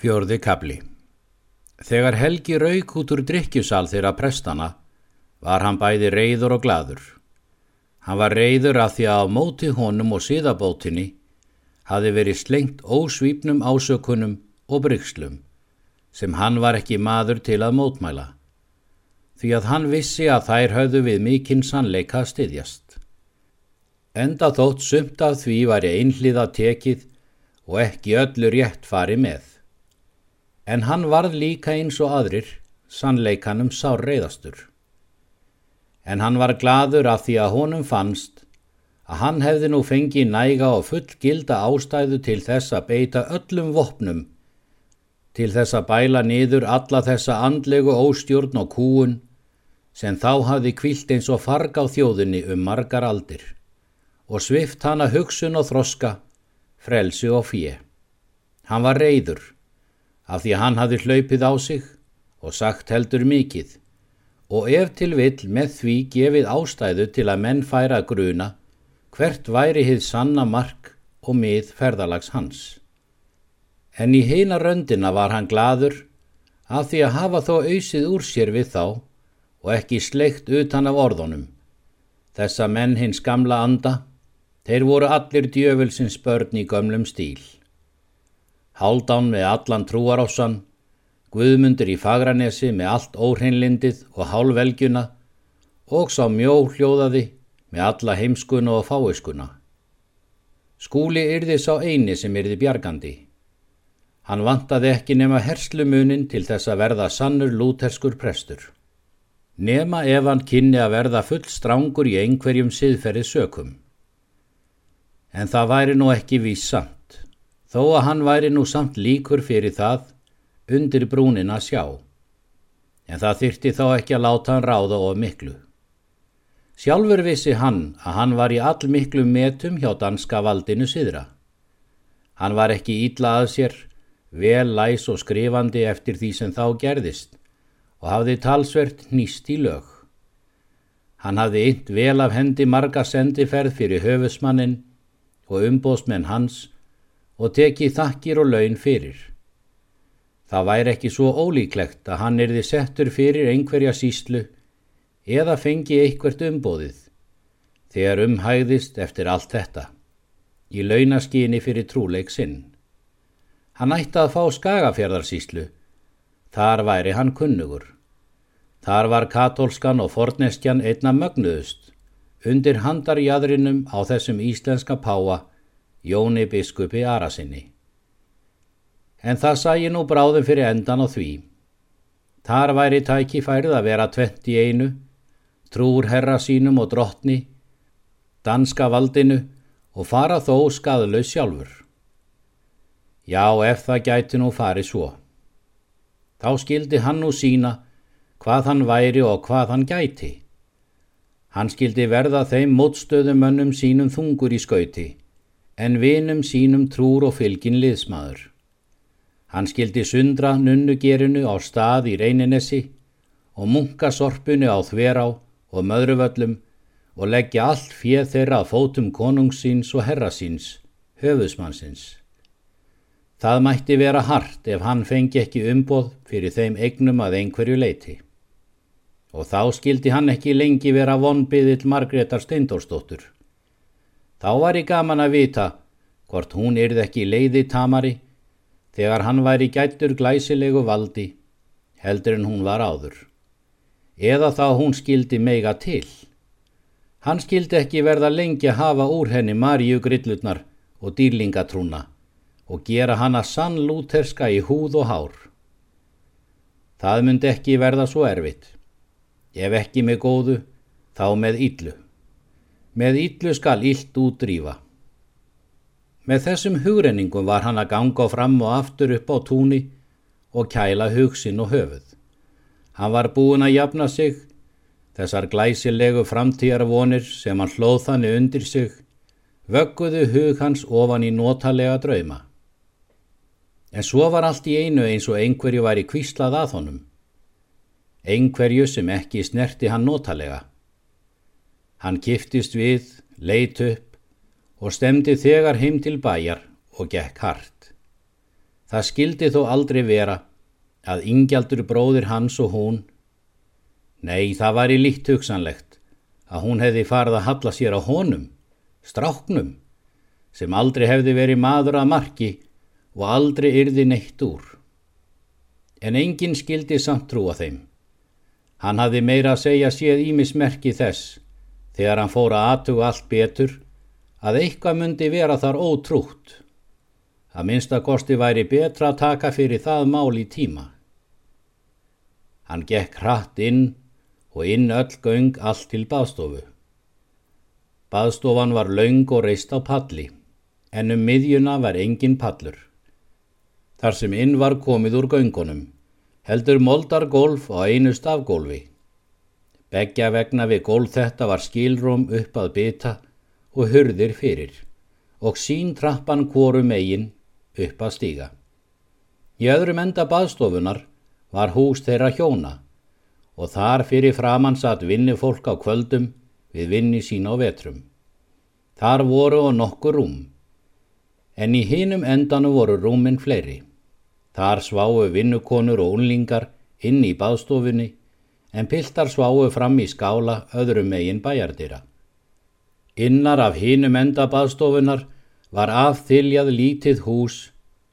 Fjörði kabli Þegar Helgi rauk út úr drikkjusal þeirra prestana var hann bæði reyður og gladur. Hann var reyður að því að á móti honum og síðabótinni hafi verið slengt ósvípnum ásökunum og bryggslum sem hann var ekki maður til að mótmæla því að hann vissi að þær höfðu við mikinn sannleika styðjast. Enda þótt sumt af því var ég einhlið að tekið og ekki öllu rétt fari með en hann varð líka eins og aðrir, sannleikanum sár reyðastur. En hann var gladur af því að honum fannst að hann hefði nú fengið næga og full gilda ástæðu til þess að beita öllum vopnum, til þess að bæla niður alla þessa andlegu óstjórn og kúun sem þá hafði kvilt eins og farg á þjóðinni um margar aldir og svift hana hugsun og þroska, frelsi og fjö. Hann var reyður af því hann hafi hlaupið á sig og sagt heldur mikið og ef til vill með því gefið ástæðu til að menn færa gruna hvert væri hið sanna mark og mið ferðalags hans. En í heina röndina var hann gladur af því að hafa þó auðsið úr sér við þá og ekki sleikt utan af orðunum. Þessa menn hins gamla anda, þeir voru allir djöfelsins börn í gömlum stíl. Haldán með allan trúarássan, Guðmundur í Fagranesi með allt óhreinlindið og hálvelgjuna og sá mjó hljóðaði með alla heimskuna og fáiskuna. Skúli yrði sá eini sem yrði bjargandi. Hann vantaði ekki nema herslumunin til þess að verða sannur lúterskur prestur. Nema ef hann kynni að verða full strángur í einhverjum siðferði sökum. En það væri nú ekki vísa þó að hann væri nú samt líkur fyrir það undir brúnin að sjá. En það þyrti þá ekki að láta hann ráða of miklu. Sjálfur vissi hann að hann var í all miklu metum hjá danska valdinu siðra. Hann var ekki ítla að sér, vel læs og skrifandi eftir því sem þá gerðist og hafði talsvert nýst í lög. Hann hafði ynd vel af hendi marga sendiferð fyrir höfusmannin og umbóðsmenn hans og teki þakkir og laun fyrir. Það væri ekki svo ólíklegt að hann erði settur fyrir einhverja síslu eða fengi eitthvert umbóðið þegar umhæðist eftir allt þetta í launaskyni fyrir trúleik sinn. Hann ætti að fá skagafjörðarsíslu, þar væri hann kunnugur. Þar var katólskan og forneskjan einna mögnuðust undir handarjadrinum á þessum íslenska páa Jóni biskupi Arasinni. En það sæi nú bráðum fyrir endan á því. Þar væri tækifærið að vera tvent í einu, trúr herra sínum og drottni, danska valdinu og fara þó skadlaus sjálfur. Já, ef það gæti nú farið svo. Þá skildi hann nú sína hvað hann væri og hvað hann gæti. Hann skildi verða þeim mótstöðumönnum sínum þungur í skauti en vinum sínum trúr og fylgin liðsmaður. Hann skildi sundra nunnugerinu á stað í reyninesi og munkasorpunu á þverá og möðruvöllum og leggja allt fjöð þeirra að fótum konungsins og herrasins, höfusmannsins. Það mætti vera hart ef hann fengi ekki umboð fyrir þeim eignum að einhverju leiti. Og þá skildi hann ekki lengi vera vonbiðill Margreðar Steindórsdóttur. Þá var ég gaman að vita hvort hún yrði ekki leiði tamari þegar hann væri gættur glæsilegu valdi heldur en hún var áður. Eða þá hún skildi meiga til. Hann skildi ekki verða lengi að hafa úr henni Maríu grillutnar og dýrlingatrúna og gera hana sann lúterska í húð og hár. Það myndi ekki verða svo erfitt. Ef ekki með góðu, þá með yllu. Með yllu skal yllt útrýfa. Með þessum hugrenningum var hann að ganga fram og aftur upp á túni og kæla hugsin og höfuð. Hann var búin að jafna sig, þessar glæsilegu framtíjarvonir sem hann hlóð þannig undir sig, vögguðu hug hans ofan í notalega drauma. En svo var allt í einu eins og einhverju var í kvíslað að honum. Einhverju sem ekki snerti hann notalega. Hann kiftist við, leit upp og stemdi þegar heim til bæjar og gekk hart. Það skildi þó aldrei vera að yngjaldur bróðir hans og hún, nei það var í líkt hugsanlegt að hún hefði farið að halla sér á honum, stráknum, sem aldrei hefði verið maður að marki og aldrei yrði neitt úr. En enginn skildi samt trúa þeim. Hann hafði meira að segja séð ímismerki þess þegar hann fór að aðtuga allt betur að eitthvað myndi vera þar ótrútt. Að minnstakosti væri betra að taka fyrir það mál í tíma. Hann gekk hratt inn og inn öll göng allt til baðstofu. Baðstofan var laung og reist á palli, en um miðjuna var engin pallur. Þar sem inn var komið úr göngunum, heldur moldar golf á einu stafgólfi. Beggja vegna við gólf þetta var skilróm upp að byta og hurðir fyrir og sín trappan kvoru megin upp að stíga. Í öðrum enda baðstofunar var hús þeirra hjóna og þar fyrir framann satt vinni fólk á kvöldum við vinni sín á vetrum. Þar voru og nokkur rúm, en í hinum endanu voru rúminn fleiri. Þar sváu vinnukonur og unlingar inn í baðstofunni en piltar sváu fram í skála öðrum megin bæjardýra. Innar af hinum enda baðstofunar var afþiljað lítið hús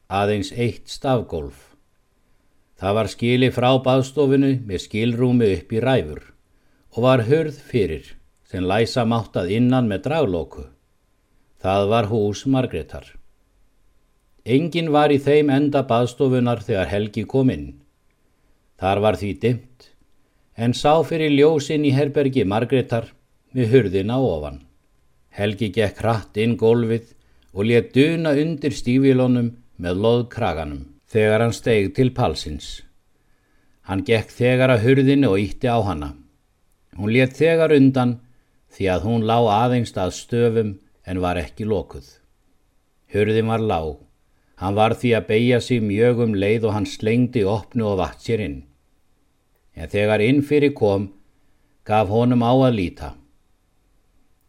aðeins eitt stafgólf. Það var skili frá baðstofunu með skilrúmi upp í ræfur og var hörð fyrir sem læsa máttað innan með draglóku. Það var hús Margreðar. Engin var í þeim enda baðstofunar þegar Helgi kom inn. Þar var því dimt en sá fyrir ljósinn í herbergi Margreðar við hurðina ofan. Helgi gekk hratt inn gólfið og let duna undir stífilónum með loðkraganum þegar hann steg til palsins. Hann gekk þegar að hurðinu og ítti á hana. Hún let þegar undan því að hún lá aðeins að stöfum en var ekki lokuð. Hurðin var lá. Hann var því að beigja sig mjög um leið og hann slengdi opnu og vatt sér inn en þegar inn fyrir kom gaf honum á að líta.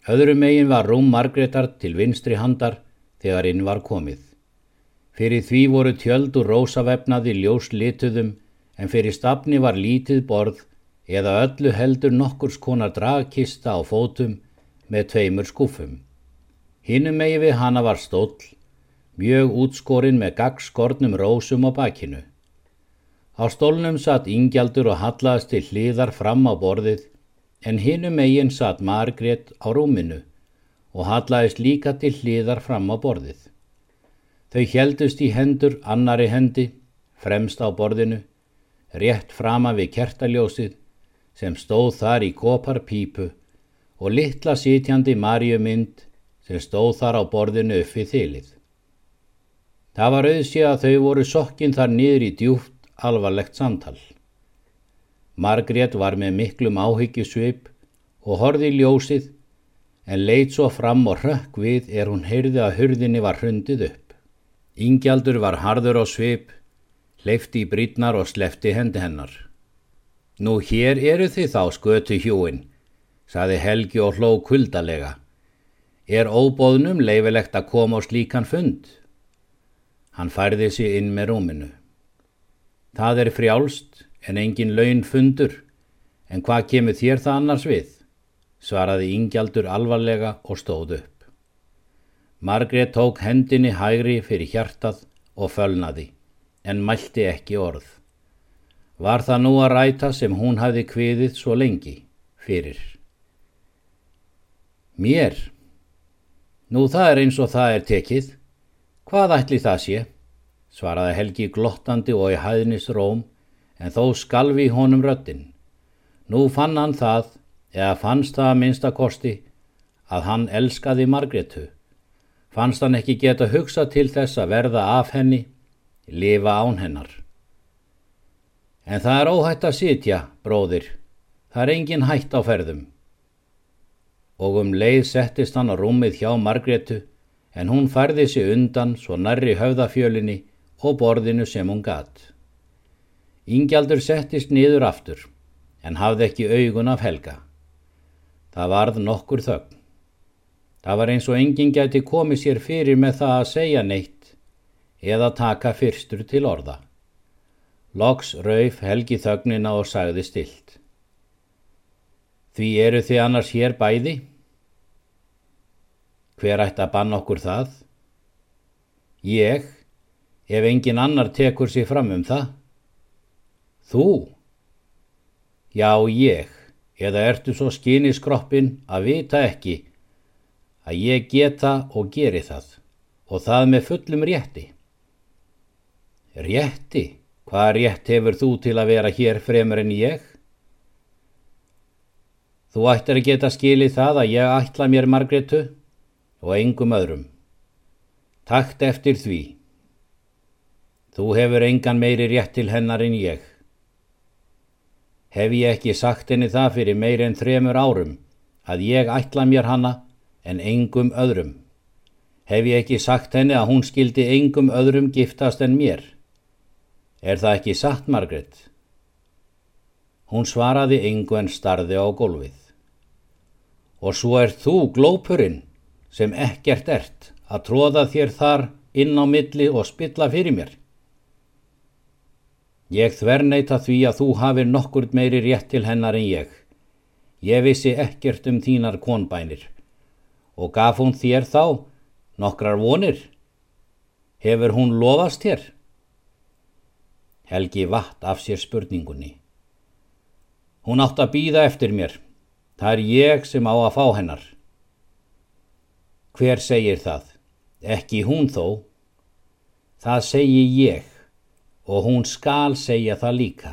Öðrum megin var rúm Margreðar til vinstri handar þegar inn var komið. Fyrir því voru tjöld og rósavefnaði ljós lituðum en fyrir stafni var lítið borð eða öllu heldur nokkurs konar dragkista á fótum með tveimur skúfum. Hinnum megi við hana var stóll, mjög útskorinn með gaggskornum rósum á bakinu. Á stólnum satt yngjaldur og hallaðist til hliðar fram á borðið en hinum eigin satt Margrét á rúminu og hallaðist líka til hliðar fram á borðið. Þau heldust í hendur annari hendi, fremst á borðinu, rétt frama við kertaljósið sem stóð þar í kopar pípu og litla sitjandi Marjumynd sem stóð þar á borðinu upp við þylið. Það var auðsið að þau voru sokkinn þar niður í djúft alvarlegt samtal. Margrét var með miklum áhyggjusvip og horði í ljósið en leit svo fram og rökk við er hún heyrði að hurðinni var hrundið upp. Ingjaldur var harður á svip, leifti í brítnar og slefti hendi hennar. Nú hér eru þið þá skötu hjúin, saði Helgi og hló kuldalega. Er óbóðnum leifilegt að koma á slíkan fund? Hann færði sig inn með rúminu. Það er frjálst en engin laun fundur, en hvað kemur þér það annars við? svaraði Ingjaldur alvarlega og stóð upp. Margrét tók hendinni hægri fyrir hjartað og fölnaði, en mælti ekki orð. Var það nú að ræta sem hún hafði kviðið svo lengi fyrir? Mér? Nú það er eins og það er tekið. Hvað ætli það sé? Svaraði Helgi glottandi og í hæðnis róm, en þó skalvi honum röttin. Nú fann hann það, eða fannst það að minnstakosti, að hann elskaði Margretu. Fannst hann ekki geta hugsa til þess að verða af henni, lifa án hennar. En það er óhætt að sitja, bróðir. Það er engin hætt á ferðum. Og um leið settist hann á rúmið hjá Margretu, en hún færði sig undan svo nærri höfðafjölinni og borðinu sem hún gatt. Íngjaldur settist niður aftur, en hafði ekki augun af helga. Það varð nokkur þögn. Það var eins og enginn gæti komið sér fyrir með það að segja neitt, eða taka fyrstur til orða. Loks rauf Helgi þögnina og sagði stilt. Því eru þið annars hér bæði? Hver ætti að banna okkur það? Ég, ef engin annar tekur sér fram um það. Þú? Já, ég, eða ertu svo skyni skroppin að vita ekki að ég geta og geri það og það með fullum rétti. Rétti? Hvað rétt hefur þú til að vera hér fremur en ég? Þú ættir að geta skilið það að ég ætla mér Margretu og engum öðrum. Takt eftir því. Þú hefur engan meiri rétt til hennar en ég. Hef ég ekki sagt henni það fyrir meir en þremur árum að ég ætla mér hanna en engum öðrum. Hef ég ekki sagt henni að hún skildi engum öðrum giftast en mér. Er það ekki satt, Margret? Hún svaraði engu en starði á gólfið. Og svo er þú glópurinn sem ekkert ert að tróða þér þar inn á milli og spilla fyrir mér. Ég þverneita því að þú hafir nokkur meiri rétt til hennar en ég. Ég vissi ekkert um þínar konbænir og gaf hún þér þá nokkrar vonir. Hefur hún lofast þér? Helgi vatt af sér spurningunni. Hún átt að býða eftir mér. Það er ég sem á að fá hennar. Hver segir það? Ekki hún þó. Það segi ég og hún skal segja það líka.